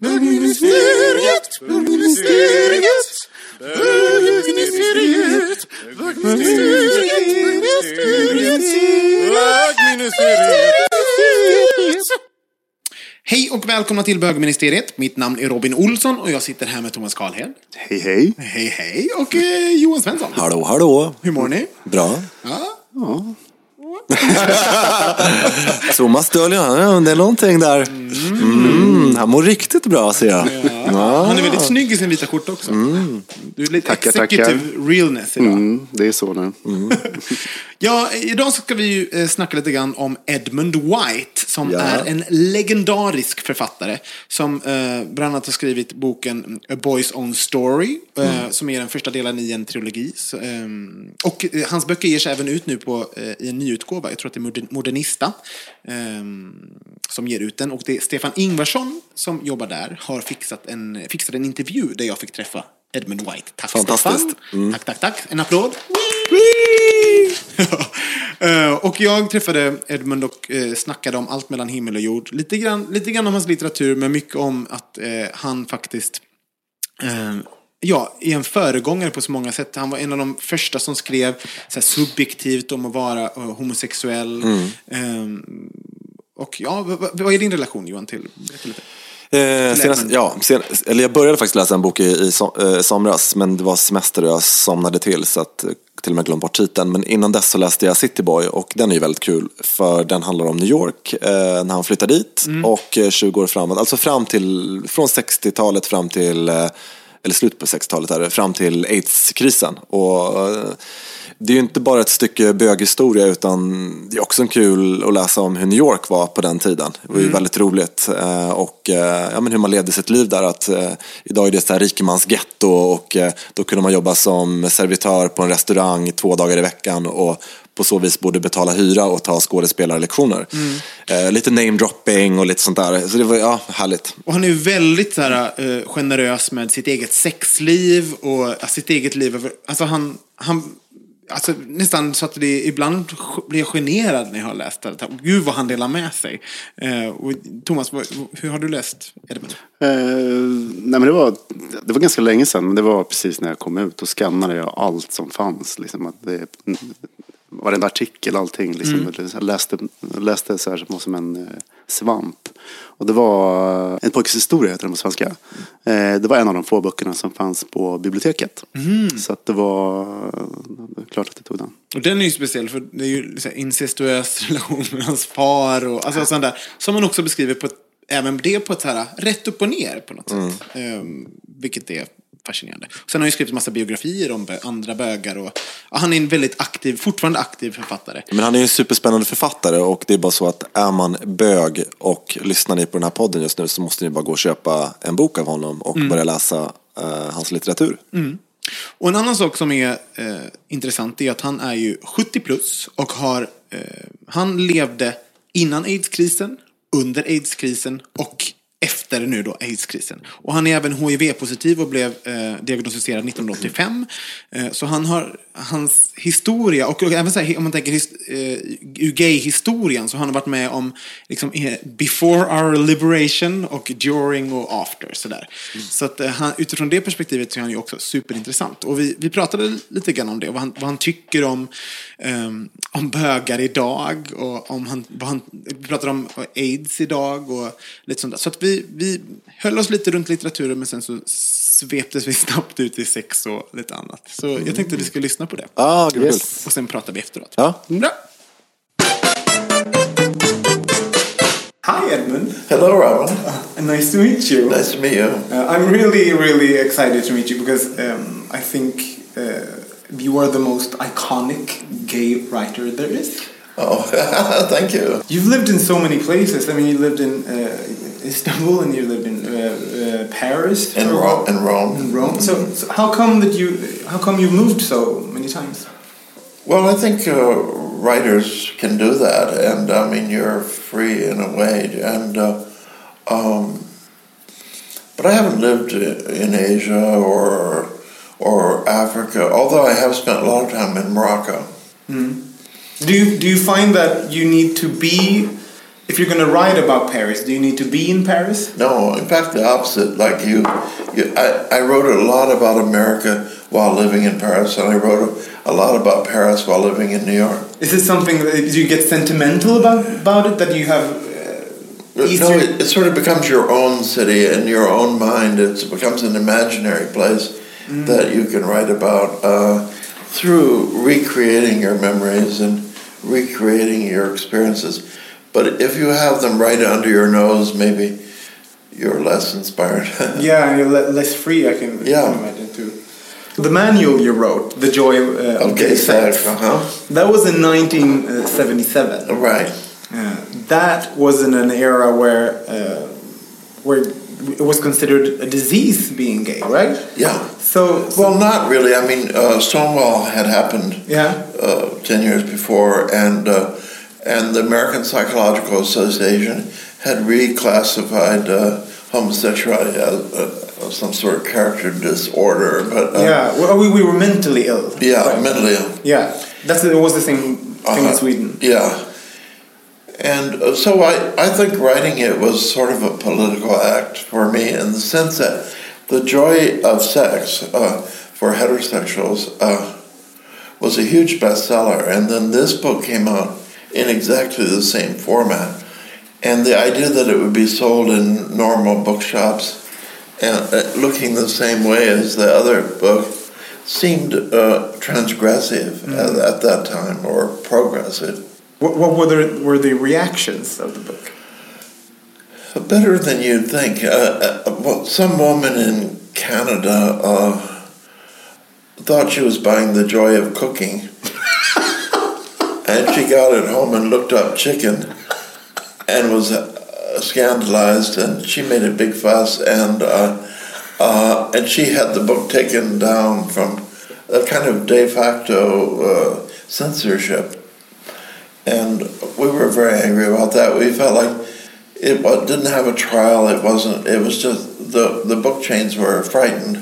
Bögministeriet, bögministeriet, bögministeriet, bögministeriet. Hej och välkomna till bögministeriet. Mitt namn är Robin Olsson och jag sitter här med Thomas Karlhed. Hej, hej. Hej hej och eh, Johan Svensson. Hallå, hallå. Hur mår ni? Bra. Ja. Thomas döljer, ja, det är någonting där. Mm, han mår riktigt bra ser jag. Ja. Han är väldigt snygg i sin vita skjorta också. Du är lite Tackar, executive tackar. realness idag. Mm, det är så nu. Ja, idag ska vi ju eh, snacka lite grann om Edmund White som Ja. är en legendarisk författare som eh, bland annat har skrivit boken A Boy's Own Story eh, som är den första delen i en trilogi. Så, ehm, och eh, hans böcker ger sig även ut nu på, eh, i en nyutgåva, jag tror att det är Moder- Modernista ehm, som ger ut den. Och det är Stefan Ingvarsson som jobbar där har fixat en, fixat en intervju där jag fick träffa Edmund White. Tack Fantastiskt. Stefan! Tack, tack, tack. En applåd. Eh, och jag träffade Edmund och eh, snackade om allt mellan himmel och jord. Lite grann, lite grann om hans litteratur, men mycket om att eh, han faktiskt Ja, är en föregångare på så många sätt. Han var en av de första som skrev så subjektivt om att vara homosexuell. Eh, och ja, vad är din relation Johan till? Berätta lite. Eh, senast, ja, sen, eller jag började faktiskt läsa en bok i, i so, eh, somras, men det var semester och jag somnade till så att eh, till och med glömt bort titeln. Men innan dess så läste jag City Boy och den är ju väldigt kul för den handlar om New York eh, när han flyttar dit och eh, 20 år framåt, alltså fram till, från 60-talet fram till eh, eller slutet på 60-talet, är det, fram till aids-krisen. Och, eh, det är ju inte bara ett stycke böghistoria utan det är också en kul att läsa om hur New York var på den tiden. Det var ju väldigt roligt. eh, Och eh, ja, men hur man levde sitt liv där. Att, eh, idag är det ett rikemansgetto och då kunde man jobba som servitör på en restaurang två dagar i veckan. Och på så vis borde betala hyra och ta skådespelarlektioner. Eh, lite namedropping och lite sånt där. Så det var ja, härligt. Och han är ju väldigt så här, eh, generös med sitt eget sexliv och sitt eget liv. Alltså han, han alltså, nästan så att det ibland blir jag generad när jag har läst det. Gud vad han delar med sig. Eh, och Thomas, vad, hur har du läst Edmund? Eh, nej men det var, det var ganska länge sedan, men det var precis när jag kom ut. Då skannade jag allt som fanns. Liksom, att det, varenda artikel, allting. Liksom, Jag läste, läste så här som en eh, svamp. Och det var En pojkes historia, heter den på svenska. Eh, det var en av de få böckerna som fanns på biblioteket. Så att det var det klart att jag tog den. Och den är ju speciell för det är ju så incestuös relation med hans far och alltså sånt där. Som man också beskriver på ett, även det på ett så här rätt upp och ner på något sätt. Ehm, vilket är fascinerande. Sen har han ju skrivit massa biografier om andra bögar och ja, han är en väldigt aktiv, fortfarande aktiv författare. Men han är ju en superspännande författare och det är bara så att är man bög och lyssnar ni på den här podden just nu så måste ni bara gå och köpa en bok av honom och börja läsa eh, hans litteratur. Och en annan sak som är eh, intressant är att han är ju 70 plus och har, eh, han levde innan aidskrisen, under aidskrisen och efter nu då aidskrisen. Och han är även HIV-positiv och blev eh, diagnostiserad 1985. Eh, så han har, hans historia, och, och även så här, om man tänker his, eh, ur gay-historien, så har han varit med om liksom, eh, before our liberation och during och after. Sådär. Så att, eh, han, utifrån det perspektivet så är han ju också superintressant. Och vi, vi pratade lite grann om det, vad han, vad han tycker om, ehm, om bögar idag och om han, vad han, vi pratade om aids idag och lite sånt där. Så att vi, vi, vi höll oss lite runt litteraturen men sen så sveptes vi snabbt ut i sex och lite annat. Så jag tänkte att vi skulle lyssna på det. Ah, gud, kul. Och sen pratar vi efteråt. Ja. Bra. Hi Edmund. Hello, Robin. Nice to meet you. Nice to meet you. Uh, I'm really, really excited to meet you because um, I think uh, you are the most iconic gay writer there is. Oh, thank you. You've lived in so many places. I mean, you lived in uh, Istanbul and you lived in uh, uh, Paris. In for a Rome. while. In Rome. In Rome. So, so how come that you? How come you moved so many times? Well, I think uh, writers can do that, and I mean you're free in a way. And uh, um, but I haven't lived in Asia or or Africa, although I have spent a lot of time in Morocco. Do you do you find that you need to be, if you're going to write about Paris, do you need to be in Paris? No, in fact, the opposite. Like you, you I, I wrote a lot about America while living in Paris, and I wrote a, a lot about Paris while living in New York. Is it something that you get sentimental about about it that you have? Uh, No, it, it sort of becomes your own city and your own mind. It's, it becomes an imaginary place that you can write about uh, through recreating your memories and recreating your experiences. But if you have them right under your nose, maybe you're less inspired. Yeah, and you're le- less free. I can, Yeah. can imagine too. The manual you wrote, "The Joy uh, of Gay Sex," uh-huh. that was in 1977. Right. Uh, that was in an era where uh, where it was considered a disease being gay, right? Yeah. So, so Well, not really. I mean, uh, Stonewall had happened yeah, uh, ten years before, and uh, and the American Psychological Association had reclassified uh, homosexuality as uh, some sort of character disorder. But uh, yeah. Well, we, we were mentally ill. yeah, right? mentally ill. Yeah, that's it was the same thing in Uh-huh. Sweden. Yeah. And uh, so I, I think writing it was sort of a political act for me in the sense that the joy of sex uh, for heterosexuals uh, was a huge bestseller. And then this book came out in exactly the same format. And the idea that it would be sold in normal bookshops and uh, looking the same way as the other book seemed uh, transgressive at, at that time or progressive. What, what were the were the reactions of the book? Better than you'd think. Uh, uh, well, some woman in Canada uh, thought she was buying the joy of cooking. and she got it home and looked up chicken and was uh, scandalized and she made a big fuss and uh, uh, and she had the book taken down from a kind of de facto uh, censorship and we were very angry about that. We felt like it didn't have a trial. It wasn't. It was just the the book chains were frightened,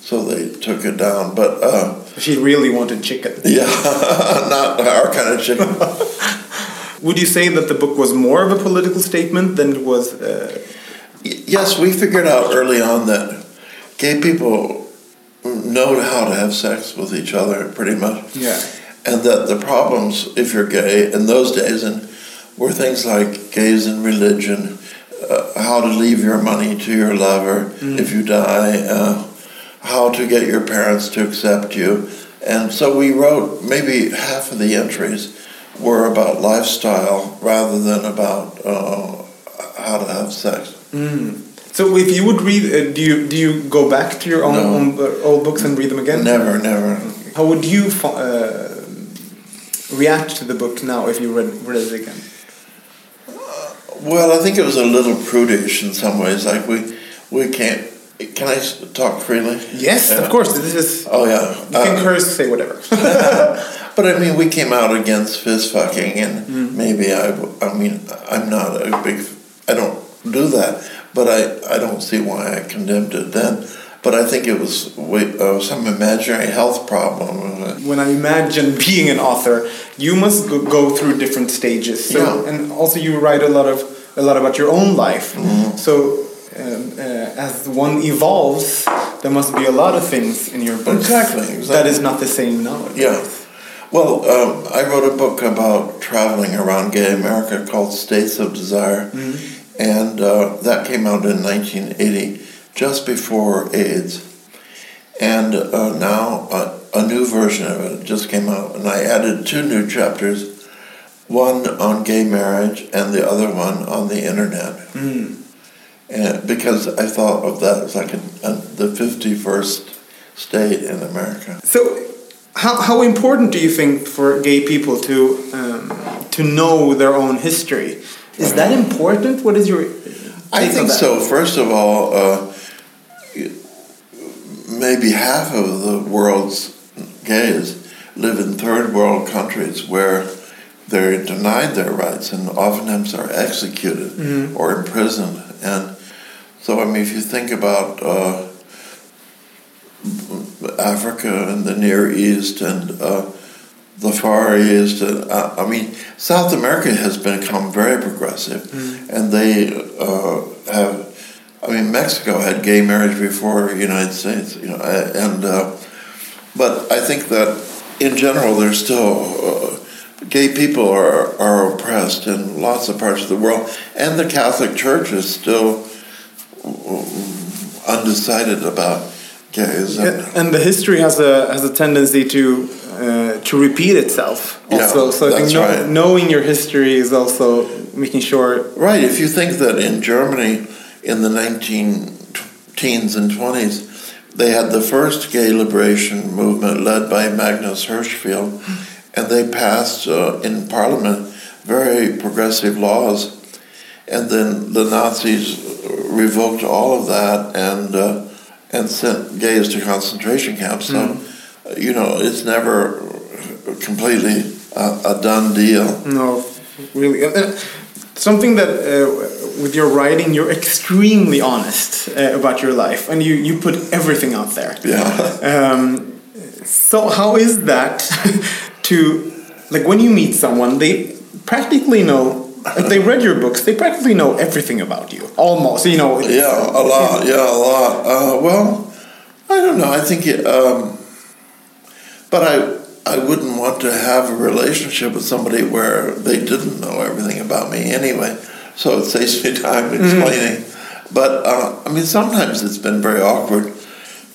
so they took it down. But uh, She really wanted chicken. yeah, not our kind of chicken. Would you say that the book was more of a political statement than it was? Uh, Y- yes, we figured out early on that gay people know how to have sex with each other pretty much. Yeah. And that the problems, if you're gay, in those days, and were things like gays and religion, uh, how to leave your money to your lover if you die, uh, how to get your parents to accept you. And so we wrote maybe half of the entries were about lifestyle rather than about uh, how to have sex. so if you would read, uh, do you do you go back to your own, No. own uh, old books and read them again? Never, never. How would you uh, react to the book now if you read, read it again? Well, I think it was a little prudish in some ways. Like we, we can't. Can I talk freely? Yes, Yeah. of course. This is Oh yeah. you can Uh, curse, say whatever. but I mean, we came out against fist fucking, and maybe I. I mean, I'm not a big. I don't do that, but I. I don't see why I condemned it then. But I think it was wa- uh, some imaginary health problem. when I imagine being an author, you must go, go through different stages. So, Yeah. and also you write a lot of a lot about your own life. Mm-hmm. So, um, uh, as one evolves, there must be a lot of things in your book Exactly, exactly. is not the same nowadays. Yeah. Well, um, I wrote a book about traveling around gay America called States of Desire. And and uh, that came out in 1980, just before AIDS. And uh, now uh, a new version of it just came out, and I added two new chapters, one on gay marriage and the other one on the internet. And because I thought of that as like a, a, the 51st state in America. So, how, how important do you think for gay people to um, to know their own history? Is that important? What is your I think so. First of all, uh, maybe half of the world's gays live in third world countries where they're denied their rights and oftentimes are executed Mm-hmm. or imprisoned. And so, I mean, if you think about uh, Africa and the Near East and uh, the Far East, and, uh, I mean, South America has become very progressive, and they uh, have. I mean, Mexico had gay marriage before the United States, you know, and uh, but I think that in general, there's still uh, gay people are are oppressed in lots of parts of the world, and the Catholic Church is still um, undecided about gays. And, and the history has a has a tendency to uh, to repeat itself. Yeah, Also, so I think know- right. knowing your history is also making sure. Right. If you think that in Germany in the 19 teens and 20s, they had the first gay liberation movement led by Magnus Hirschfeld, and they passed uh, in parliament very progressive laws. And then the Nazis revoked all of that and uh, and sent gays to concentration camps. So, uh, you know, it's never completely a, a done deal. No, really. Uh, uh, something that uh, with your writing, you're extremely honest uh, about your life, and you you put everything out there. Yeah. Um, so how is that to like when you meet someone, they practically know. If they read your books, they practically know everything about you. Almost, you know. Yeah, a lot. Yeah, a lot. Uh, well, I don't know. I think it. Um, but I, I wouldn't want to have a relationship with somebody where they didn't know everything about me anyway. So it saves me time explaining. But uh, I mean, sometimes it's been very awkward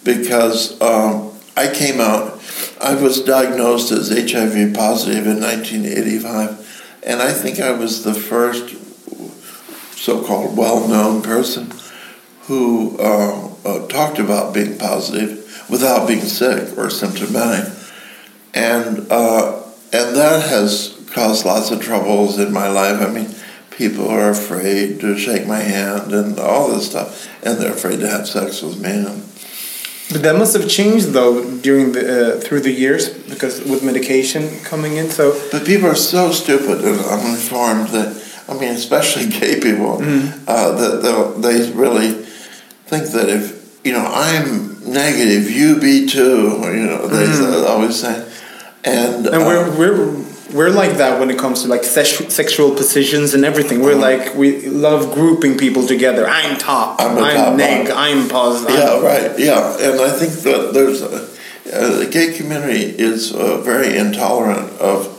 because um, I came out. I was diagnosed as HIV positive in 1985, and I think I was the first so-called well-known person who uh, uh, talked about being positive without being sick or symptomatic, and uh, and that has caused lots of troubles in my life. I mean, people are afraid to shake my hand and all this stuff, and they're afraid to have sex with me. And, But that must have changed though during the uh, through the years because with medication coming in. So But people are so stupid and uninformed that, I mean, especially gay people, uh, that they'll- really think that if, you know, I'm negative, you be too, you know, they always say. And, and uh, we're we're like that when it comes to like sex- sexual positions and everything. We're like we love grouping people together. I'm top. I'm I'm, top neg. one. I'm positive. Yeah, right. Yeah, and I think that there's a, uh, the gay community is uh, very intolerant of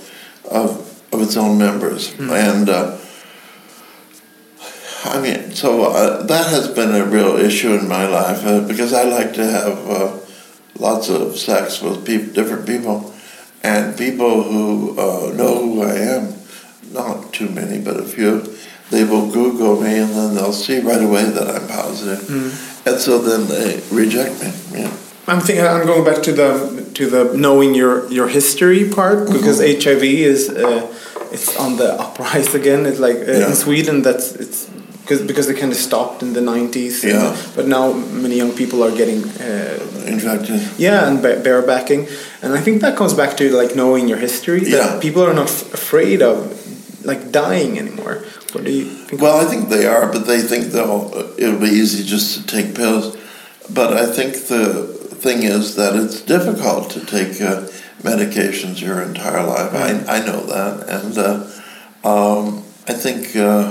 of of its own members, and uh, I mean, so uh, that has been a real issue in my life uh, because I like to have uh, lots of sex with peop different people, and people who uh, know who I am. Not too many, but a few. They will Google me, and then they'll see right away that I'm positive. and so then they reject me. Yeah. I'm thinking. I'm going back to the to the knowing your your history part because HIV is uh, it's on the uprise again. It's like uh, Yeah. in Sweden that's it's because because they kind of stopped in the 90s. and- Yeah. but now many young people are getting. Uh, Infected. Yeah, and ba- barebacking, and I think that comes back to like knowing your history. That Yeah. people are not f- afraid of like dying anymore. What do you think? Well, I think they are, but they think they'll it'll be easy just to take pills. But I think the thing is that it's difficult to take uh, medications your entire life. I I know that, and uh, um, I think uh,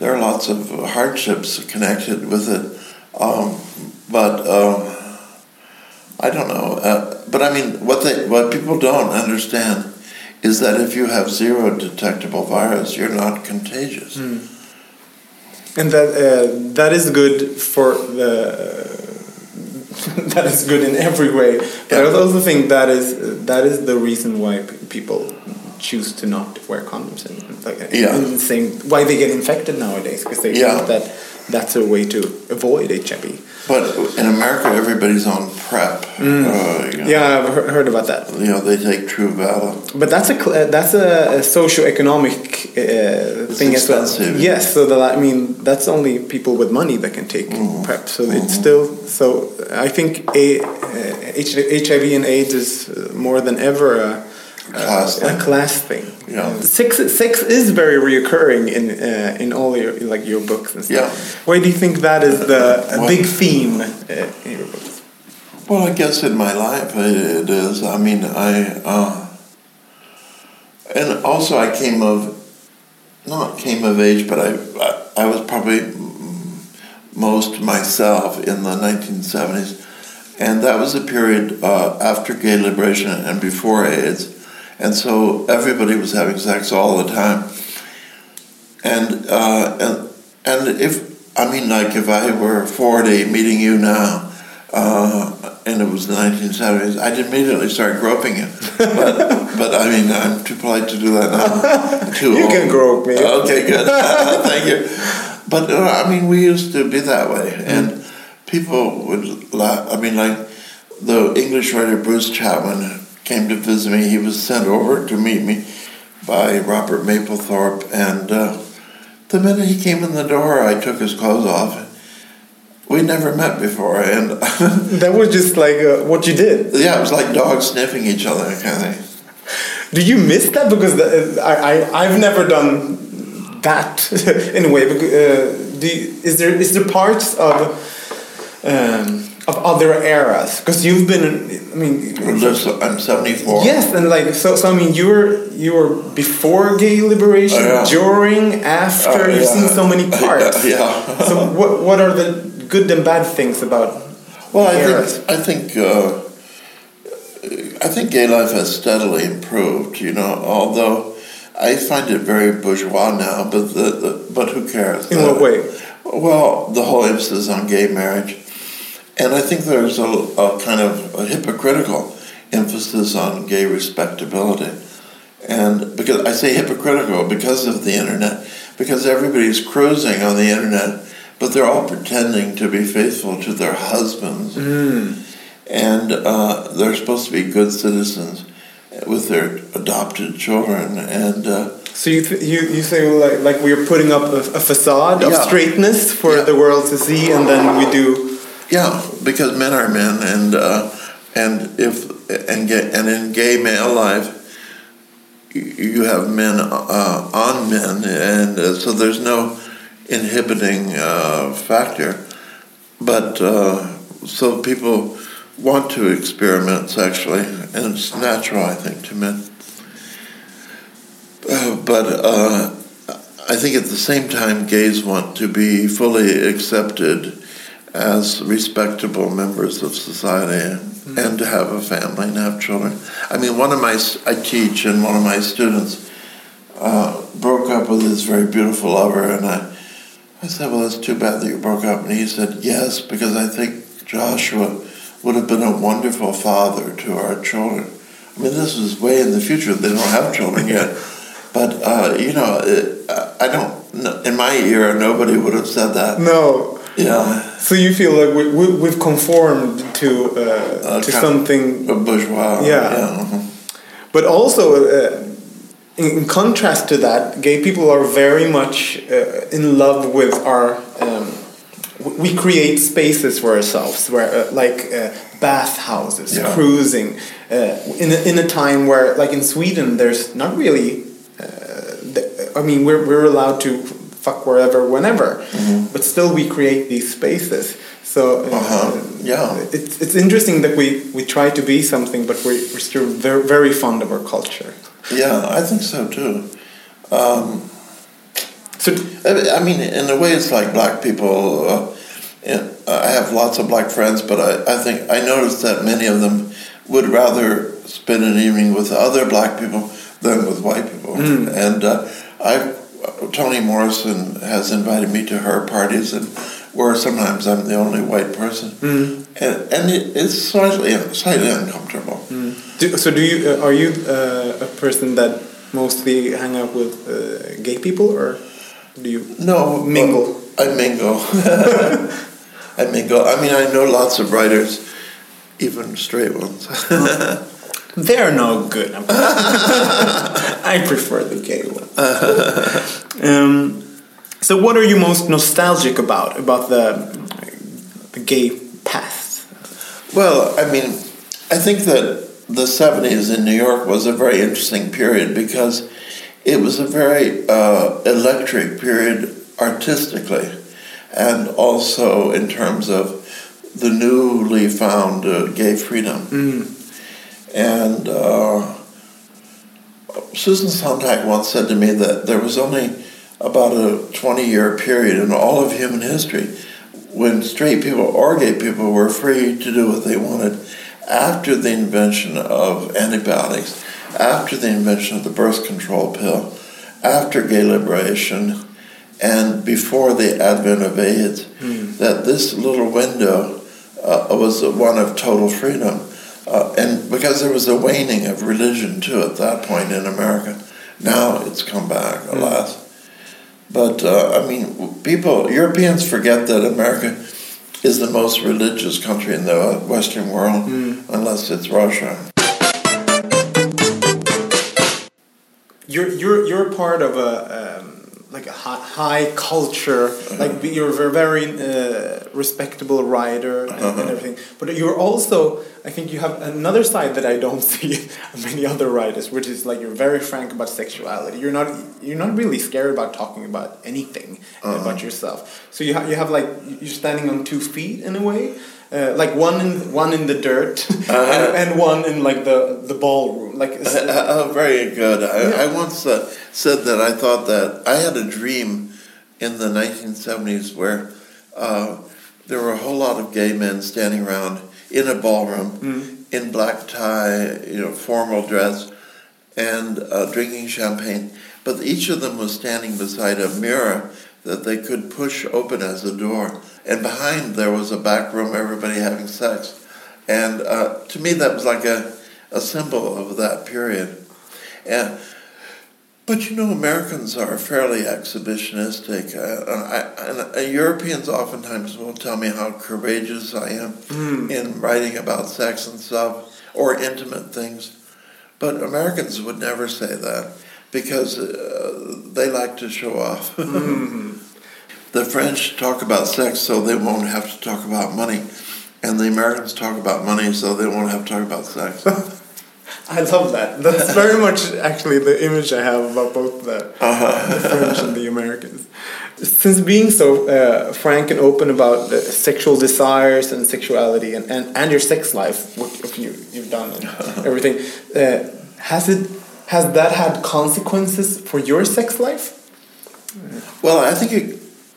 there are lots of hardships connected with it. Um, but um, I don't know. Uh, but I mean, what they what people don't understand is that if you have zero detectable virus, you're not contagious. and that uh, that is good for the that is good in every way. But I also think that is that is the reason why people choose to not wear condoms and like Yeah. and the same why they get infected nowadays because they Yeah. think that that's a way to avoid HIV. But in America, everybody's on PrEP. Uh, you know, Mm. Yeah, I've he- heard about that. You know, they take True Valor. But that's a uh, that's a, a socio-economic uh, thing as well. Yes, so that I mean that's only people with money that can take Mm-hmm. PrEP. So it's still so. I think a, uh, HIV and AIDS is uh, more than ever a, Class a thing. class thing. Yeah. Sex sex is very reoccurring in uh, in all your like your books and stuff. Yeah. Why do you think that is the a Well- big theme uh, in your books? Well, I guess in my life it is. I mean, I, uh, and also I came of, not came of age, but I, I, I was probably most myself in the 1970s. And that was a period uh, after gay liberation and before AIDS. And so everybody was having sex all the time. And, uh, and, and if, I mean, like if I were 40 meeting you now, uh, and it was the 1970s, I'd immediately start groping you. But, but I mean, I'm too polite to do that now. I'm too You old. can grope me. Okay, good. Thank you. But uh, I mean, we used to be that way, and people would laugh. I mean, like the English writer Bruce Chatwin came to visit me. He was sent over to meet me by Robert Mapplethorpe, and uh, the minute he came in the door, I took his clothes off. We never met before, and That was just like uh, what you did. yeah, it was like dogs sniffing each other, kind of thing. Do you miss that? Because the, I, I I've never done that in a way. Because, uh, do you, is there is there parts of um, of other eras? Because you've been, I mean, I'm 74. yes, and like so. So I mean, you were you were before gay liberation, Oh, yeah. during, after. Oh, You've seen so many parts. Yeah. so what what are the good and bad things about? Well, I eras? think I think uh, I think gay life has steadily improved. You know, although I find it very bourgeois now, but the, the but who cares? In The- what way? Well, the whole emphasis on gay marriage, and I think there's a, a kind of a hypocritical emphasis on gay respectability, and because I say hypocritical because of the internet, because everybody's cruising on the internet, but they're all pretending to be faithful to their husbands, and uh, they're supposed to be good citizens with their adopted children, and. Uh, So you th- you you say like like we're putting up a, a facade of straightness for Yeah. the world to see, and then we do. Yeah, because men are men, and uh, and if and gay, and in gay male life, you- have men uh, on men, and uh, so there's no inhibiting uh, factor. But uh, so people want to experiment sexually, and it's natural, I think, to men. Uh, but I think at the same time, gays want to be fully accepted as respectable members of society and to have a family and have children. I mean, one of my, I teach, and one of my students uh, broke up with his very beautiful lover, and I, I said, Well, that's too bad that you broke up. And he said, Yes, because I think Joshua would have been a wonderful father to our children. I mean, this is way in the future. They don't have children yet. But, uh, you know, it, I don't, in my era, nobody would have said that. No. Yeah. So you feel like we, we, we've conformed to uh, to something, of bourgeois. Yeah. mhm. but also uh, in, in contrast to that, gay people are very much uh, in love with our. Um, we create spaces for ourselves, where uh, like uh, bathhouses, Yeah. cruising, uh, in a, in a time where, like in Sweden, there's not really. Uh, I mean, we're we're allowed to fuck wherever, whenever, but still we create these spaces. So uh, Uh-huh. Yeah. it's it's interesting that we we try to be something, but we're we're still very very fond of our culture. Yeah, I think so too. Um, So I mean, in a way, it's like black people. Uh, I have lots of black friends, but I, I think I noticed that many of them would rather spend an evening with other black people than with white people. And uh, I Toni Morrison has invited me to her parties, and where sometimes I'm the only white person, and, and it, it's slightly slightly uncomfortable. Do, so do you uh, are you uh, a person that mostly hang out with uh, gay people or do you No, mingle? I mingle. I mingle. I mean, I know lots of writers, even straight ones. They're no good. I prefer the gay one. um, so, what are you most nostalgic about about the the gay past? Well, I mean, I think that the 70s in New York was a very interesting period because it was a very uh, electric period artistically and also in terms of the newly found uh, gay freedom. And uh, Susan Sontag once said to me that there was only about a 20 year period in all of human history when straight people or gay people were free to do what they wanted after the invention of antibiotics, after the invention of the birth control pill, after gay liberation, and before the advent of AIDS, that this little window uh, was one of total freedom. Uh, and because there was a waning of religion too at that point in America, now it's come back, alas. But uh, I mean, people, Europeans forget that America is the most religious country in the Western world, unless it's Russia. You're you're you're part of a um, like a high, high culture. Mm-hmm. Like you're a very uh, respectable writer and, and everything. But you're also, I think, you have another side that I don't see many other writers, which is like you're very frank about sexuality. You're not you're not really scared about talking about anything mm-hmm. about yourself. So you you have like you're standing on two feet in a way. Uh, like one in one in the dirt and, and one in like the the ballroom like it's- Oh, very good. I, I once uh, said that I thought that I had a dream in the 1970s where uh, there were a whole lot of gay men standing around in a ballroom in black tie, you know, formal dress, and uh, drinking champagne. But each of them was standing beside a mirror that they could push open as a door. And behind there was a back room, everybody having sex. And uh, to me, that was like a, a symbol of that period. And, but you know, Americans are fairly exhibitionistic. Uh, I, and uh, Europeans oftentimes will tell me how courageous I am in writing about sex and stuff or intimate things. But Americans would never say that because uh, they like to show off. the French talk about sex so they won't have to talk about money. And the Americans talk about money so they won't have to talk about sex. I love that. That's very much actually the image I have about both the, the French and the Americans. Since being so uh, frank and open about the sexual desires and sexuality and, and, and your sex life, what you, you've done and everything, uh, has it has that had consequences for your sex life? well, I think it,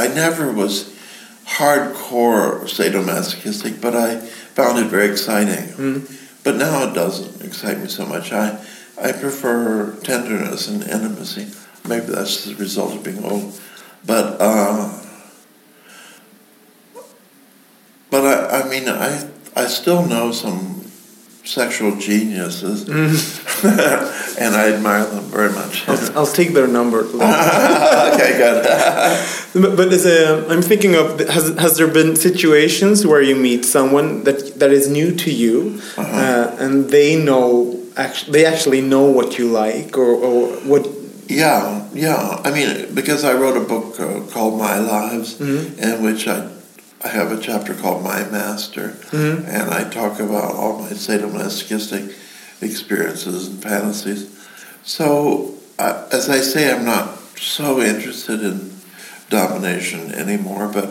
I never was hardcore sadomasochistic, but I found it very exciting. But now it doesn't excite me so much. I, I prefer tenderness and intimacy. Maybe that's the result of being old, but uh, but I, I mean, I, I still know some sexual geniuses, and I admire them very much. I'll, I'll take their number. okay, good. But, but as a, I'm thinking of has has there been situations where you meet someone that that is new to you, uh and they know actually they actually know what you like or, or what Yeah, yeah. I mean, because I wrote a book uh, called My Lives, Mhm. in which I, I have a chapter called My Master, Mhm. and I talk about all my sadomasochistic experiences and fantasies. So, uh, as I say, I'm not so interested in domination anymore, but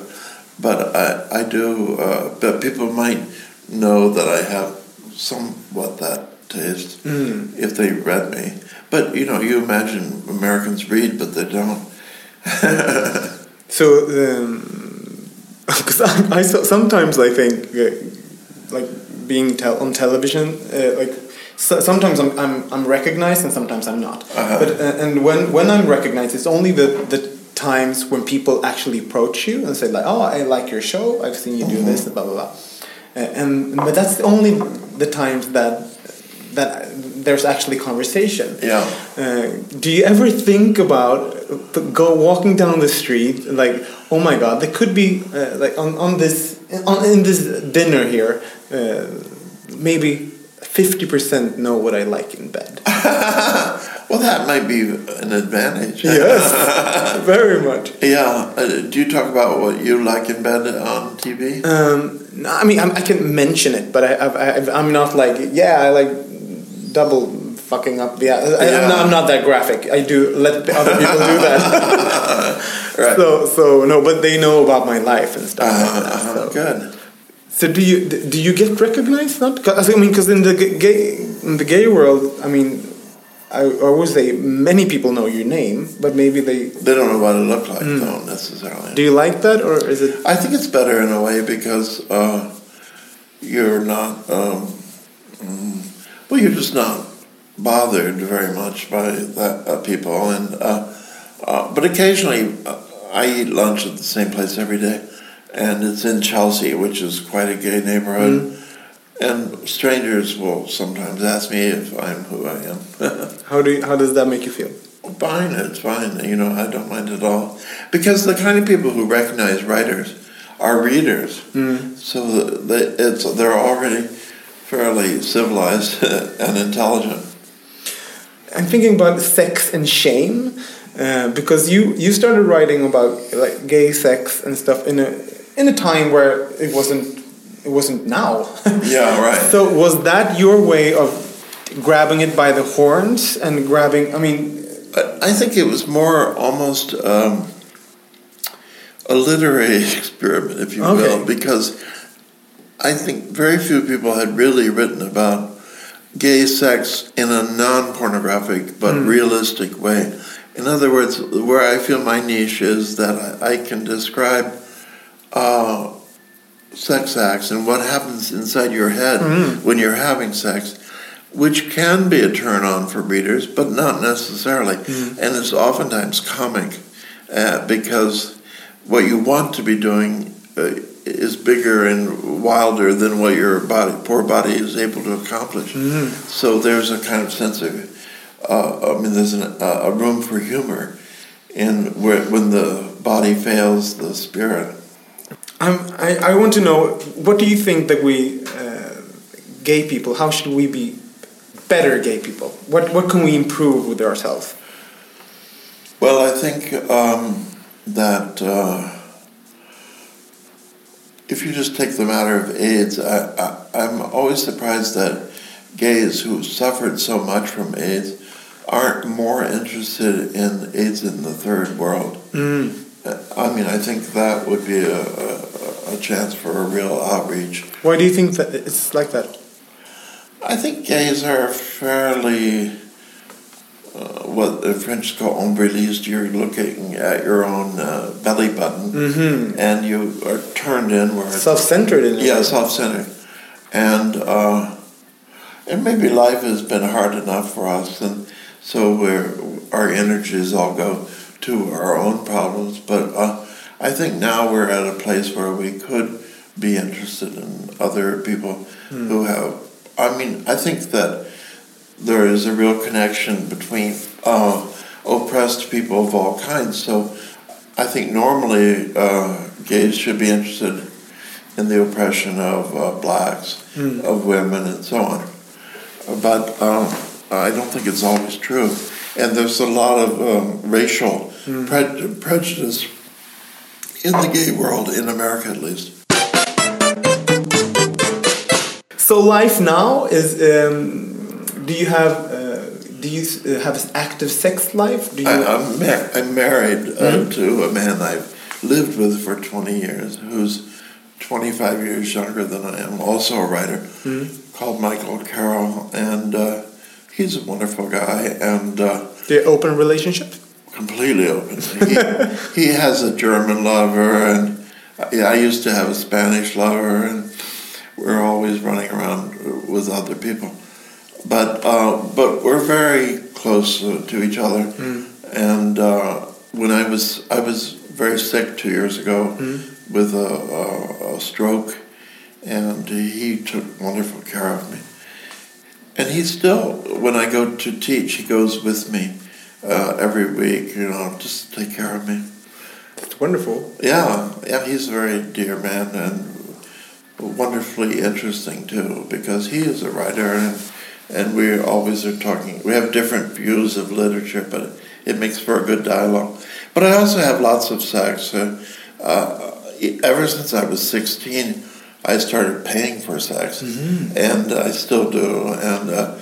but I, I do. Uh, but people might know that I have somewhat that taste Mm. if they read me. But you know, you imagine Americans read, but they don't. So, because I, I sometimes I think like being tel- on television, uh, like so, sometimes I'm, I'm I'm recognized and sometimes I'm not. Uh-huh. But uh, and when when I'm recognized, it's only the the times when people actually approach you and say like, "Oh, I like your show. I've seen you do this." Blah blah blah. Uh, and but that's only the times that that there's actually conversation. Yeah. Uh, do you ever think about uh, go walking down the street like oh my god there could be uh, like on, on this on in this dinner here uh, maybe 50% know what I like in bed. Well, that might be an advantage. Yes, very much. Yeah. Uh, do you talk about what you like in bed on TV? Um, no, I mean, I'm, I can mention it, but I, I, I, I'm not like, yeah, I like double fucking up. Yeah, I, I'm, not, I'm not that graphic. I do let other people do that. Right. So, so no, but they know about my life and stuff like that. Uh-huh, So. Good. So do you do you get recognized? Not because I mean, because in the gay in the gay world, I mean, I, I would say many people know your name, but maybe they They don't know what it looked like, Mm. though, necessarily. do you like that or is it? I think it's better in a way because uh, you're not, um, mm, well, you're just not bothered very much by that uh, people, and uh, uh, but occasionally uh, I eat lunch at the same place every day, and it's in Chelsea, which is quite a gay neighborhood. And strangers will sometimes ask me if I'm who I am. How do you, how does that make you feel? Fine, it's fine. You know, I don't mind at all. Because the kind of people who recognize writers are readers. So they, it's, they're already fairly civilized and intelligent. I'm thinking about sex and shame uh, because you you started writing about like gay sex and stuff in a in a time where it wasn't it wasn't now. Yeah, right. so was that your way of grabbing it by the horns and grabbing? I mean, I think it was more almost um, a literary experiment, if you will, because I think very few people had really written about gay sex in a non pornographic but realistic way. In other words, where I feel my niche is that I, I can describe uh, sex acts and what happens inside your head when you're having sex, which can be a turn on for readers, but not necessarily. And it's oftentimes comic uh, because what you want to be doing uh, is bigger and wilder than what your body, poor body, is able to accomplish. So there's a kind of sense of, uh, I mean, there's an, uh, a room for humor in where when the body fails the spirit. I'm, I I want to know what do you think that we uh, gay people how should we be better gay people? What what can we improve with ourselves? Well, I think um, that uh, if you just take the matter of AIDS, I, I, I'm always surprised that gays who suffered so much from AIDS aren't more interested in AIDS in the third world. Mm. I mean, I think that would be a, a, a chance for a real outreach. Why do you think that it's like that? I think gays are fairly uh, what the French call nombrilisme. You're looking at your own uh, belly button, Mhm. and you are turned inward. Self-centered in Yeah, self-centered, and uh, and maybe life has been hard enough for us, and so we're our energies all go to our own problems. But uh, I think now we're at a place where we could be interested in other people Hmm. who have. I mean, I think that there is a real connection between uh, oppressed people of all kinds. So I think normally uh, gays should be interested in the oppression of uh, blacks, Mm. of women, and so on. But um, I don't think it's always true. And there's a lot of um, racial Mm. pre- prejudice in the gay world, in America at least. So life now is. Um, do you have? Uh, do you uh, have an active sex life? Do you? I, I'm, ma- I'm married uh, Mhm. to a man I've lived with for 20 years, who's 25 years younger than I am, also a writer, Mhm. called Michael Carroll, and uh, he's a wonderful guy, and uh, the open relationship. completely open. He, he has a German lover, and I I used to have a Spanish lover, and we're always running around with other people. But uh, but we're very close uh, to each other. And uh, when I was I was very sick two years ago with a, a, a stroke, and he took wonderful care of me. And he still, when I go to teach, he goes with me uh, every week. You know, just to take care of me. It's wonderful. Yeah, yeah, he's a very dear man and wonderfully interesting too because he is a writer and and we always are talking. We have different views of literature, but it makes for a good dialogue. But I also have lots of sex. Uh, uh, ever since I was sixteen, I started paying for sex, and I still do, and uh,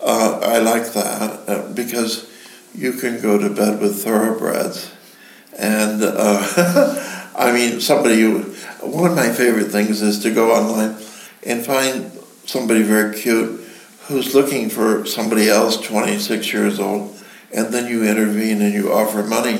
uh, I like that uh, because you can go to bed with thoroughbreds. And uh, I mean, somebody who, one of my favorite things is to go online and find somebody very cute who's looking for somebody else 26 years old, and then you intervene and you offer money,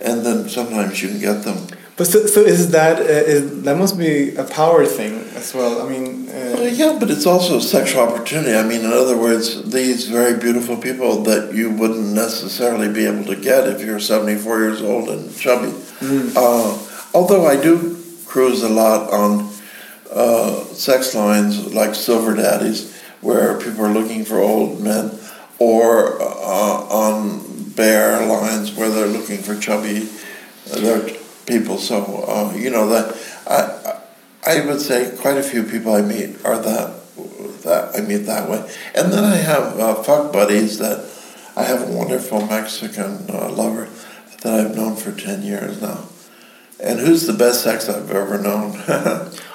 and then sometimes you can get them. But so, so is that uh, is, that must be a power thing as well? I mean, Well, uh, yeah, but it's also sexual opportunity. I mean, in other words, these very beautiful people that you wouldn't necessarily be able to get if you're 74 years old and chubby. Mm. Uh, although I do cruise a lot on uh, sex lines like Silver Daddies, where people are looking for old men, or uh, on bear lines where they're looking for chubby uh, people. So uh, you know that I I would say quite a few people I meet are that that I meet that way, and then I have uh, fuck buddies that I have a wonderful Mexican uh, lover that I've known for ten years now, and who's the best sex I've ever known.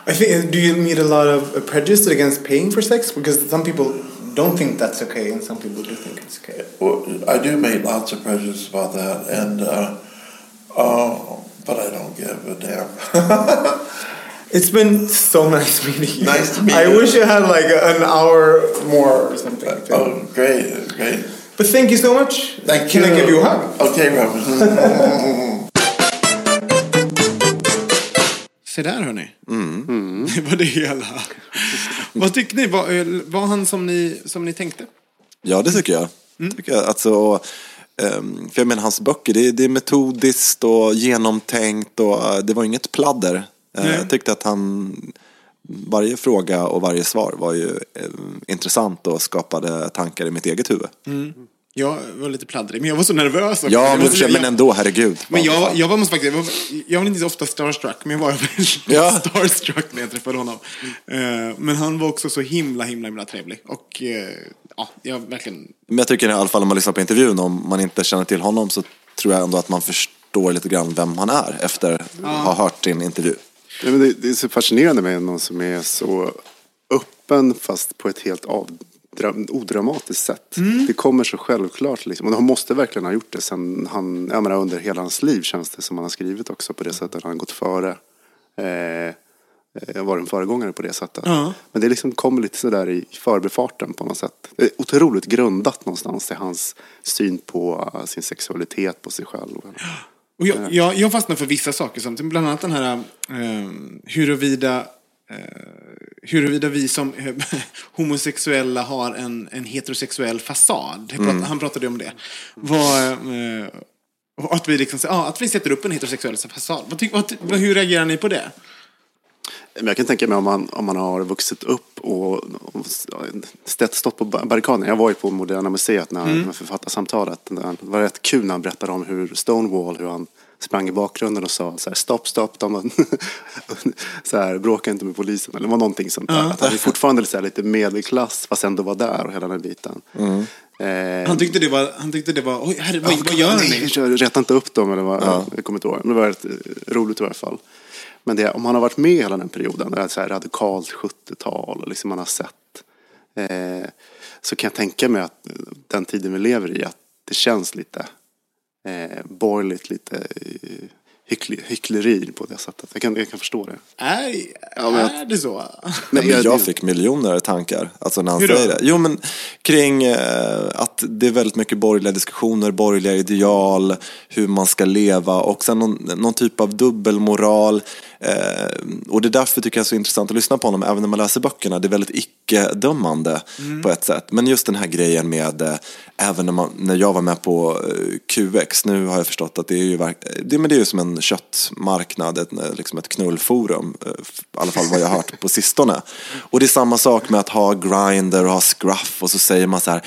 I think. Do you meet a lot of uh, prejudice against paying for sex? Because some people don't think that's okay, and some people do think it's okay. Well, I do meet lots of prejudice about that, and uh, uh, but I don't give a damn. It's been so nice meeting you. Nice to meet I you. I wish you had like an hour more or something. oh, great, great. But thank you so much. Thank Can you. I give you a hug? Okay, Robin. Se där hörni. Det var det hela. Vad tycker ni? Var, eh, var han som ni, som ni tänkte? Ja, det tycker jag. Tycker jag. Alltså, ehm, för jag menar, hans böcker, det, är- det är metodiskt och genomtänkt och eh, det var inget pladder. Eh, Nej. Jag tyckte att han, varje fråga och varje svar var ju intressant och skapade tankar i mitt eget huvud. Jag var lite pladdrig, men jag var så nervös också. Ja, Jag men, måste- men ändå, herregud. Men jag, jag var måste faktiskt, jag var, jag var inte så ofta starstruck, men jag var väldigt Ja. starstruck när jag träffade honom. Eh, Men han var också så himla, himla, himla trevlig. Och eh, ja, jag verkligen... Men jag tycker i alla fall om man lyssnar på intervjun, om man inte känner till honom så tror jag ändå att man förstår lite grann vem han är efter att ha hört din intervju. Nej, men det, det är så fascinerande med någon som är så öppen fast på ett helt avdra- odramatiskt sätt. Mm. Det kommer så självklart. Liksom. Och han måste verkligen ha gjort det sen han, jag menar, under hela hans liv känns det som han har skrivit också på det sättet. Han har gått före. Eh, eh, var en föregångare på det sättet. Ja. Men det liksom kommer lite sådär i förbifarten på något sätt. Det är otroligt grundat någonstans till hans syn på eh, sin sexualitet, på sig själv. Och jag, jag, jag fastnar för vissa saker, som bland annat den här eh, huruvida, eh, huruvida vi som homosexuella har en, en heterosexuell fasad. Mm. Han pratade om det. Vad, eh, att, vi liksom, ja, att vi sätter upp en heterosexuell fasad. Vad, tyck- vad, hur reagerar ni på det? Jag kan tänka mig om man, om man har vuxit upp och, och stått stått på ba- barrikaden. Jag var ju på Moderna Museet när, Mm. författarsamtalet. Det var rätt kul när han berättade om hur Stonewall, hur han sprang i bakgrunden och sa så här, stopp, stopp, de, så här, bråka inte med polisen. Eller det var någonting sånt där. Ja. Att han är fortfarande så här, lite medelklass fast ändå var där och hela den biten. Eh, Han tyckte det var, han tyckte det var oj, herre, vad, vad gör ni? Rätta inte upp dem, eller vad, jag kommer inte ihåg. Men det var rätt eh, roligt i varje fall. Men det, om man har varit med hela den perioden, det är så här radikalt 70-tal, och liksom man har sett, eh, så kan jag tänka mig att den tiden vi lever i, att det känns lite eh, borgerligt, lite eh, hyckle, hyckleri på det sättet. Jag kan, jag kan förstå det. Är, Ja, men är det så? Ja, men jag fick miljoner tankar, alltså när han Hur då? säger det. Jo, men kring eh, att det är väldigt mycket borgerliga diskussioner, borgerliga ideal, hur man ska leva och sen någon, någon typ av dubbelmoral. Eh, och det är därför tycker jag det är så intressant att lyssna på honom, även när man läser böckerna. Det är väldigt icke-dömande Mm. på ett sätt. Men just den här grejen med, eh, även när, man, när jag var med på eh, QX, nu har jag förstått att det är ju, det, men det är ju som en köttmarknad, ett, liksom ett knullforum. I alla fall vad jag har hört på sistone. Och det är samma sak med att ha Grindr och ha Scruff och så säger man så här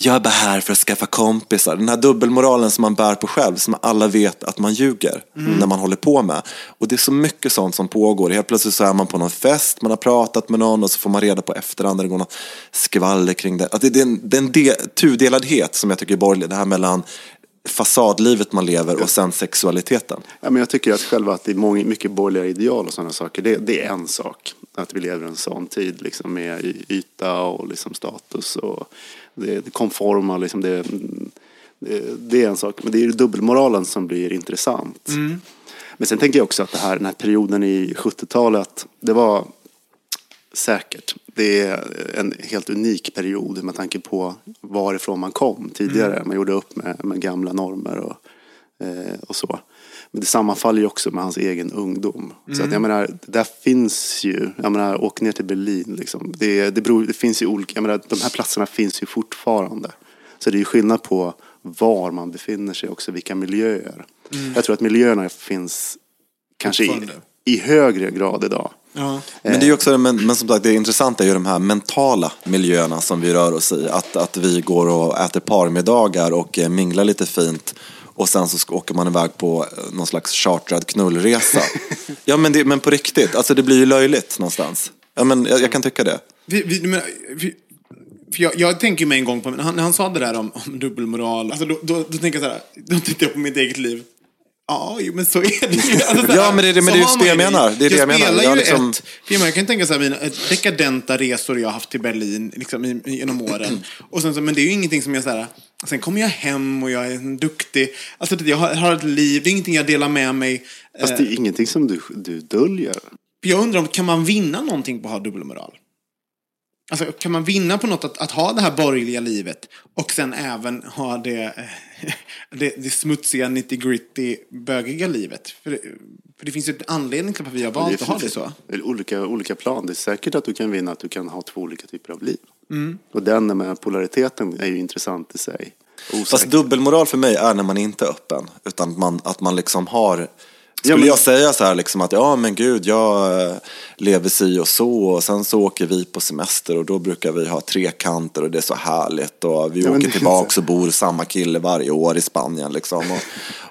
jag är bara här för att skaffa kompisar. Den här dubbelmoralen som man bär på själv, som alla vet att man ljuger Mm. när man håller på med. Och det är så mycket sånt som pågår. Helt plötsligt så är man på någon fest, man har pratat med någon och så får man reda på efterhand det går något skvaller kring det. Att det, det är en, det är en de, tudeladhet som jag tycker är borgerlig. Det här mellan fasadlivet man lever och sen sexualiteten. Ja, men jag tycker att själva att det är många, mycket borgerliga ideal och sådana saker, det, det är en sak. Att vi lever i en sån tid liksom, med yta och liksom, status och det, det konforma. Liksom, det, det, det är en sak. Men det är dubbelmoralen som blir intressant. Men sen tänker jag också att det här, den här perioden i 70-talet, det var säkert. Det är en helt unik period med tanke på varifrån man kom tidigare. Man gjorde upp med, med gamla normer och, eh, och så. Men det sammanfaller ju också med hans egen ungdom. Så att Mm. jag menar, det där finns ju, jag menar, åk ner till Berlin liksom. Det, det, beror, det finns ju olika, jag menar, de här platserna finns ju fortfarande. Så det är ju skillnad på var man befinner sig också, vilka miljöer. Mm. Jag tror att miljöerna finns kanske i, i högre grad idag. Ja. Men det är ju också, men, men som sagt, det intressanta är ju de här mentala miljöerna som vi rör oss i. Att, att vi går och äter parmiddagar och eh, minglar lite fint. Och sen så åker man iväg på eh, någon slags chartrad knullresa. ja men, det, men på riktigt, alltså det blir ju löjligt någonstans. Ja men jag, jag kan tycka det. Vi, vi, men, vi, för jag, jag tänker mig en gång på, när han, när han sa det där om, om dubbelmoral, alltså då, då, då tänker jag så här, då tittar jag på mitt eget liv. Ja, men så är det ju. Alltså, Ja, men det är det- men det är det jag menar. Det är det jag menar. spelar Jag ju liksom- ett, jag, kan tänka så här, mina dekadenta resor jag har haft till Berlin liksom, genom åren. Och sen så, men det är ju ingenting som jag så här, sen kommer jag hem och jag är en duktig, alltså jag har, har ett liv, det är ingenting jag delar med mig. Fast det är ingenting som du, du döljer. Jag undrar om, kan man vinna någonting på att ha dubbelmoral? Alltså, kan man vinna på något att, att ha det här borgerliga livet och sen även ha det, eh, det, det smutsiga, nitty-gritty, bögiga livet? För det, för det finns ju en anledning till att vi har valt att ha det så. Olika, olika plan. Det är säkert att du kan vinna att du kan ha två olika typer av liv. Mm. Och den med polariteten är ju intressant i sig. Osäker. Fast dubbelmoral för mig är när man inte är öppen. Utan att man, att man liksom har... Skulle Ja, men- jag säga så här liksom att ja men gud jag eh, lever si och så och sen så åker vi på semester och då brukar vi ha trekanter och det är så härligt och vi Ja, åker tillbaks och bor samma kille varje år i Spanien liksom. Och,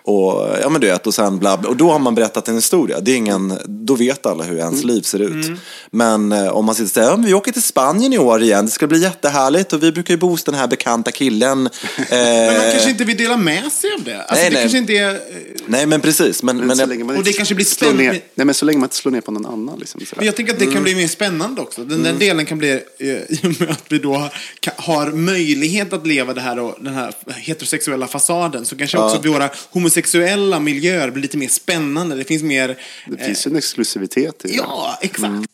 och ja men du vet och sen bla bla. Och då har man berättat en historia. Det är ingen, då vet alla hur ens Mm. liv ser ut. Men eh, om man sitter och säger, ja, men vi åker till Spanien i år igen, det ska bli jättehärligt och vi brukar ju bo hos den här bekanta killen. Men man Eh, kanske inte vill dela med sig av det. Alltså, Nej, det nej. kanske inte är... eh, Nej, men precis. Men, men, så jag, länge man Och det kanske blir spännande. ner, Nej, men så länge man inte slår ner på någon annan. Liksom. Men jag tänker att det kan bli mer spännande också. Den där delen kan bli, eh, i och med att vi då har möjlighet att leva det här och den här heterosexuella fasaden, så kanske också våra homosexuella miljöer blir lite mer spännande. Det finns mer... det finns ju en exklusivitet i det. Ja, exakt.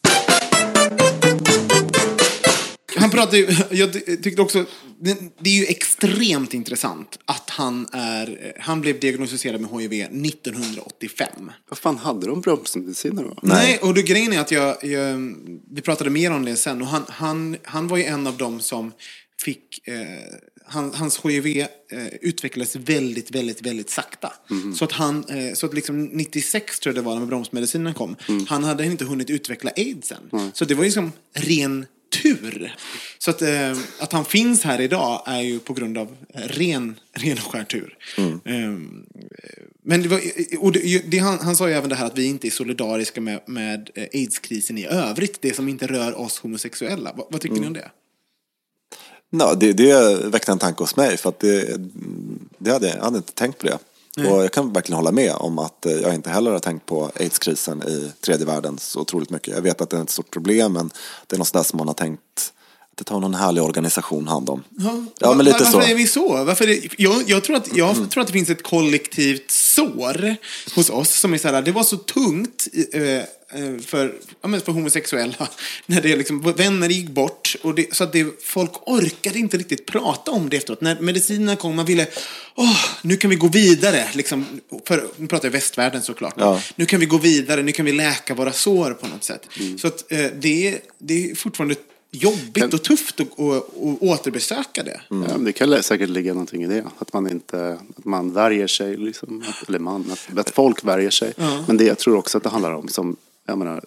Han pratar ju, jag ty- tyckte också, det, det är ju extremt intressant att han är, han blev diagnostiserad med HIV 1985. Vad fan hade de bromsmediciner då? Nej, och det grejen är att jag, jag, vi pratade mer om det sen och han, han, han var ju en av dem som fick, eh, han, hans HIV eh, utvecklades väldigt, väldigt, väldigt sakta. Så att han, eh, så att liksom 96 tror jag det var när bromsmedicinerna kom, han hade inte hunnit utveckla aids än. Så det var ju som ren tur. Så att, eh, att han finns här idag är ju på grund av ren, ren och skär tur. Ehm, men det var, och det, det, han, han sa ju även det här att vi inte är solidariska med, med eh, aidskrisen i övrigt. Det som inte rör oss homosexuella. Vad, vad tycker ni om det? Ja, det, det väckte en tanke hos mig för att det, det hade, jag hade inte tänkt på det. Och jag kan verkligen hålla med om att eh, jag inte heller har tänkt på aidskrisen i tredje världen så otroligt mycket. Jag vet att det är ett stort problem men det är något sådär som man har tänkt att det tar någon härlig organisation hand om. Ja, men lite Varför så. Mm. är vi så? Varför är, jag, jag, tror att, jag tror att det finns ett kollektivt sår hos oss som är så här, det var så tungt eh, eh, för, för homosexuella när det liksom, vänner gick bort och det, så att det, folk orkade inte riktigt prata om det efteråt. När medicinerna kom, man ville, åh, nu kan vi gå vidare. Liksom, för, nu pratar jag västvärlden såklart. Ja. Nu kan vi gå vidare, nu kan vi läka våra sår på något sätt. Så att eh, det, det är fortfarande jobbigt och tufft att, att, att återbesöka det. Ja, men det kan säkert ligga någonting i det. Att man inte, att man värjer sig, liksom. Att, eller man, att, att folk värjer sig. Men det jag tror också att det handlar om, som, jag menar,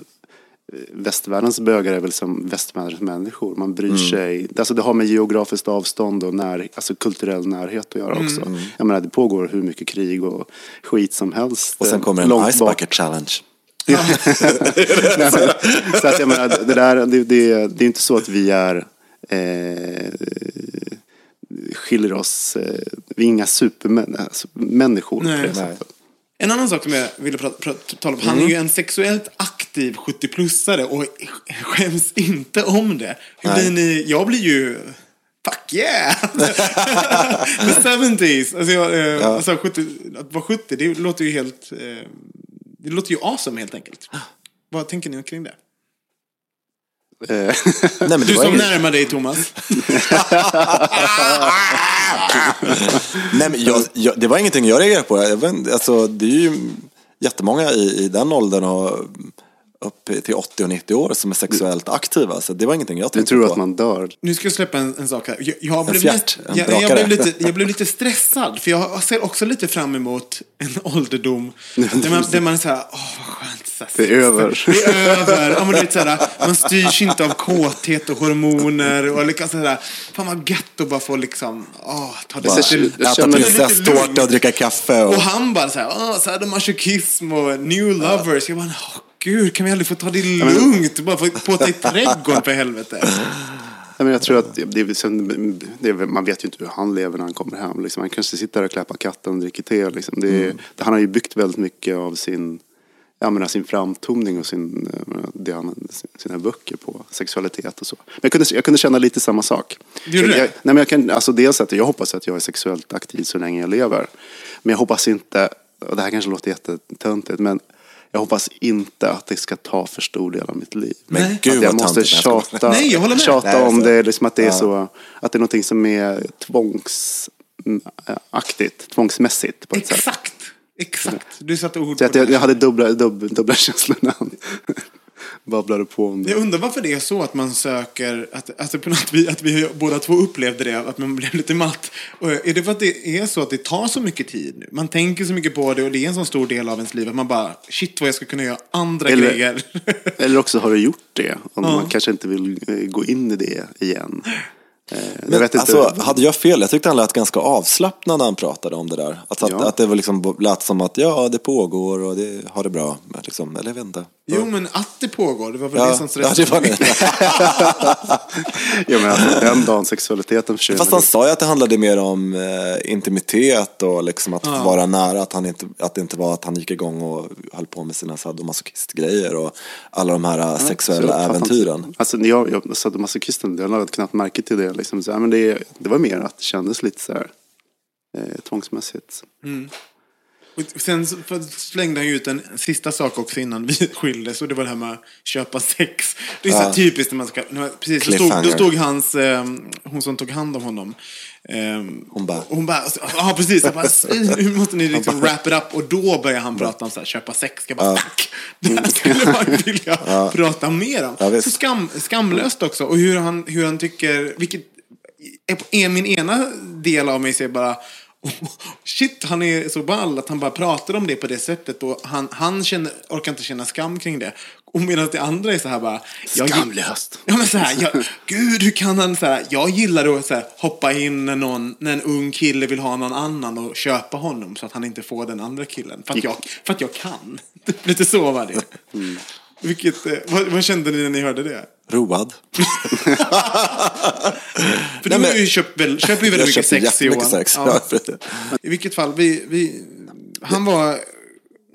eh, västvärldens bögar är väl som västvärldens människor. Man bryr sig, alltså det har med geografiskt avstånd och när, alltså kulturell närhet att göra också. Jag menar, det pågår hur mycket krig och skit som helst. Och sen kommer en Ice. Bucket Challenge. Nej, men, så att jag menar, det, där, det, det, det är inte så att vi är eh, skiljer oss, eh, vi är inga supermänniskor på det. En annan sak som jag ville prata, prata, tala om. Han är ju en sexuellt aktiv 70-plussare och skäms inte om det. Hur blir ni? Jag blir ju... Fuck yeah! The 70s. Alltså, jag, eh, alltså 70, att vara 70, det låter ju helt... Eh, det låter ju awesome helt enkelt. Vad tänker ni kring det? Eh, Nej, men det Du var som inget- närmar dig Thomas. Nej, men jag, jag, det var ingenting jag reagerade på. Jag vet, alltså, det är ju jättemånga i, i den åldern och upp till 80 och 90 år som är sexuellt aktiva. Så det var ingenting jag tänkte tror på. att man dör. Nu ska jag släppa en, en sak här. Jag, jag, blev, fjärt, en jag, jag, blev lite, jag blev lite stressad. För jag ser också lite fram emot en ålderdom. Där man, där man är så här, åh vad skönt. Så här, Det är över. Det är över. Ja, men du vet, så här, man styrs inte av kåthet och hormoner. Och liksom så här, fan vad gött att bara få liksom, åh, ta det Bara lite, Äta prinsesstårta och dricka kaffe. Och, och han bara så här, åh, sadomasochism och new lovers. Jag bara, åh gud, kan vi aldrig få ta det lugnt? Bara få påta i trädgården för helvete. Nej, men jag tror att det, sen, det, är- man vet ju inte hur han lever när han kommer hem. Liksom. Han kanske sitter där och klappar katten och dricker te. Liksom. Det, Mm. det, han har ju byggt väldigt mycket av sin, jag menar, sin framtoning och sin, menar, det han, sina böcker på sexualitet och så. Men jag kunde, jag kunde känna lite samma sak. Gjorde jag, jag, nej, men jag, kan, alltså dels att jag hoppas att jag är sexuellt aktiv så länge jag lever. Men jag hoppas inte, och det här kanske låter jättetöntigt, men jag hoppas inte att det ska ta för stor del av mitt liv. Men att gud, jag måste. Nej, jag skojar. tjata, Nej, jag håller med. tjata Nej, om så- det, liksom att det är Ja. så, att det är någonting som är tvångsaktigt, tvångsmässigt på ett sätt. Exakt. Exakt. Du satte ord Så på att jag, det. jag hade dubbla, dubbla, dubbla känslor när han babblade på om det. Jag undrar varför det är så att man söker, att, alltså på något vis, att vi båda två upplevde det, att man blev lite matt. Och är det för att det är så att det tar så mycket tid nu? Man tänker så mycket på det och det är en så stor del av ens liv att man bara, shit vad jag ska kunna göra andra Eller- grejer. Eller också har du gjort det. Och man kanske inte vill eh, gå in i det igen. Eh, jag Men, inte. alltså, hade jag fel? Jag tyckte han lät ganska avslappnad när han pratade om det där. Att, Ja. att det var liksom, lät som att ja, det pågår och det har det bra. Men liksom, eller jag vet inte. Jo, men att det pågår, det var väl Ja, det som ja, det var det. Ja, men alltså, den dagen sexualiteten försvinner. Fast han sa ju att det handlade mer om eh, intimitet och liksom att Ja. vara nära. Att, han inte, att det inte var att han gick igång och höll på med sina sadomasochistgrejer och alla de här eh, sexuella jag äventyren. Alltså, jag, jag sadomasochisten, jag lade knappt märke till det. Liksom. Så, här, men det. Det var mer att det kändes lite så här eh, tvångsmässigt. Mm. Och sen så- slängde han ju ut en sista sak också innan vi skildes och det var det här med att köpa sex. Det är så Ja. typiskt när man ska... När man, precis, då stod, då stod hans, ehm, hon som tog hand om honom. ehm, Hon bara- Hon bara, ja precis, jag bara, nu måste ni liksom wrap it up. Och då börjar han prata om så här, köpa sex. Jag bara, fuck, det här skulle man vilja prata mer om. Ja, så skam, skamlöst också. Och hur han, hur han tycker, vilket, är min ena del av mig säger bara Shit, han är så ball att han bara pratar om det på det sättet och han, han känner, orkar inte känna skam kring det. Och medan det andra är så här bara... Skamlöst. Ja men så här, jag, gud hur kan han så här, jag gillar att så här, hoppa in när, någon, när en ung kille vill ha någon annan och köpa honom så att han inte får den andra killen. För att jag, för att jag kan. Lite så var det. Vilket, eh, vad, vad kände ni när ni hörde det? Road. För Nej, du har men- ju köpt, väl, köper ju väldigt mycket sex Johan. sex. Ja. I vilket fall, vi, vi, han var...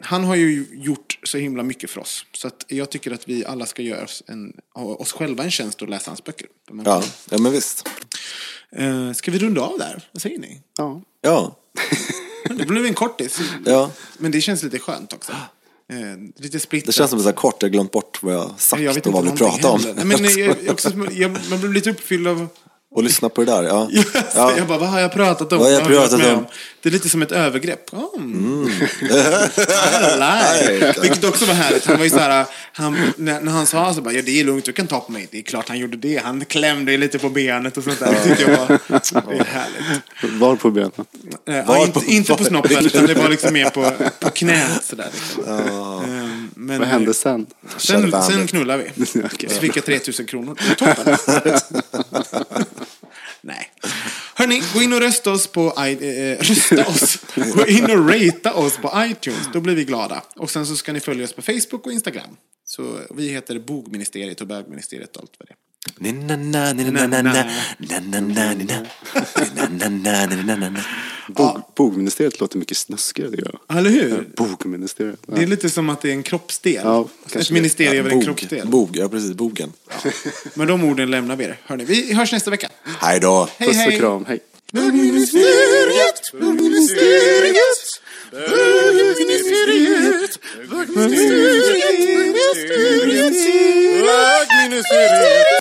Han har ju gjort så himla mycket för oss. Så att jag tycker att vi alla ska göra oss, en, oss själva en tjänst och läsa hans böcker. Ja, ja, men visst. Eh, ska vi runda av där? Vad säger ni? Ja. Ja, Det blev en kortis. ja. Men det känns lite skönt också. Eh, lite splittrat. Det känns som här kort, jag har glömt bort vad jag sagt jag och vad vi pratade om. Nej, Men jag, också, jag, man blev lite uppfylld av... Och lyssna på det där, ja. Yes, Ja. Jag bara, vad har jag pratat om? Vad har jag pratat med om? Det är lite som ett övergrepp. Mm. I like. Vilket också var härligt. Han var ju så här, han, när, när han sa så bara, ja det är lugnt, du kan ta på mig. Det är klart han gjorde det. Han klämde lite på benet och sånt där. Det tyckte jag var det är härligt. Var på benet. Eh, ja, Var inte, på- inte på snoppen, utan det var liksom mer på, på knät sådär. Liksom. Eh, Men, Vad hände sen? Sen, sen knullade vi. Okej. Så fick jag 3000 kronor. Toppen. Nej. Hörni, gå in och rösta oss på eh, rösta oss. Gå in och ratea oss på iTunes. Då blir vi glada. Och sen så ska ni följa oss på Facebook och Instagram. Så vi heter Bogministeriet och Bögministeriet och allt vad det är. Bogministeriet låter mycket snuskigare. Det gör. Eller hur? Bogministeriet. Ja. Det är lite som att det är en kroppsdel. Ja, Ett ministerium över en Bog, kroppsdel. bog, ja precis, bogen. Med de orden lämnar vi er. Hörni, vi hörs nästa vecka. Hej då. Hej, Puss och hej. kram, hej. Bögministeriet, bögministeriet, bögministeriet, bögministeriet, bögministeriet.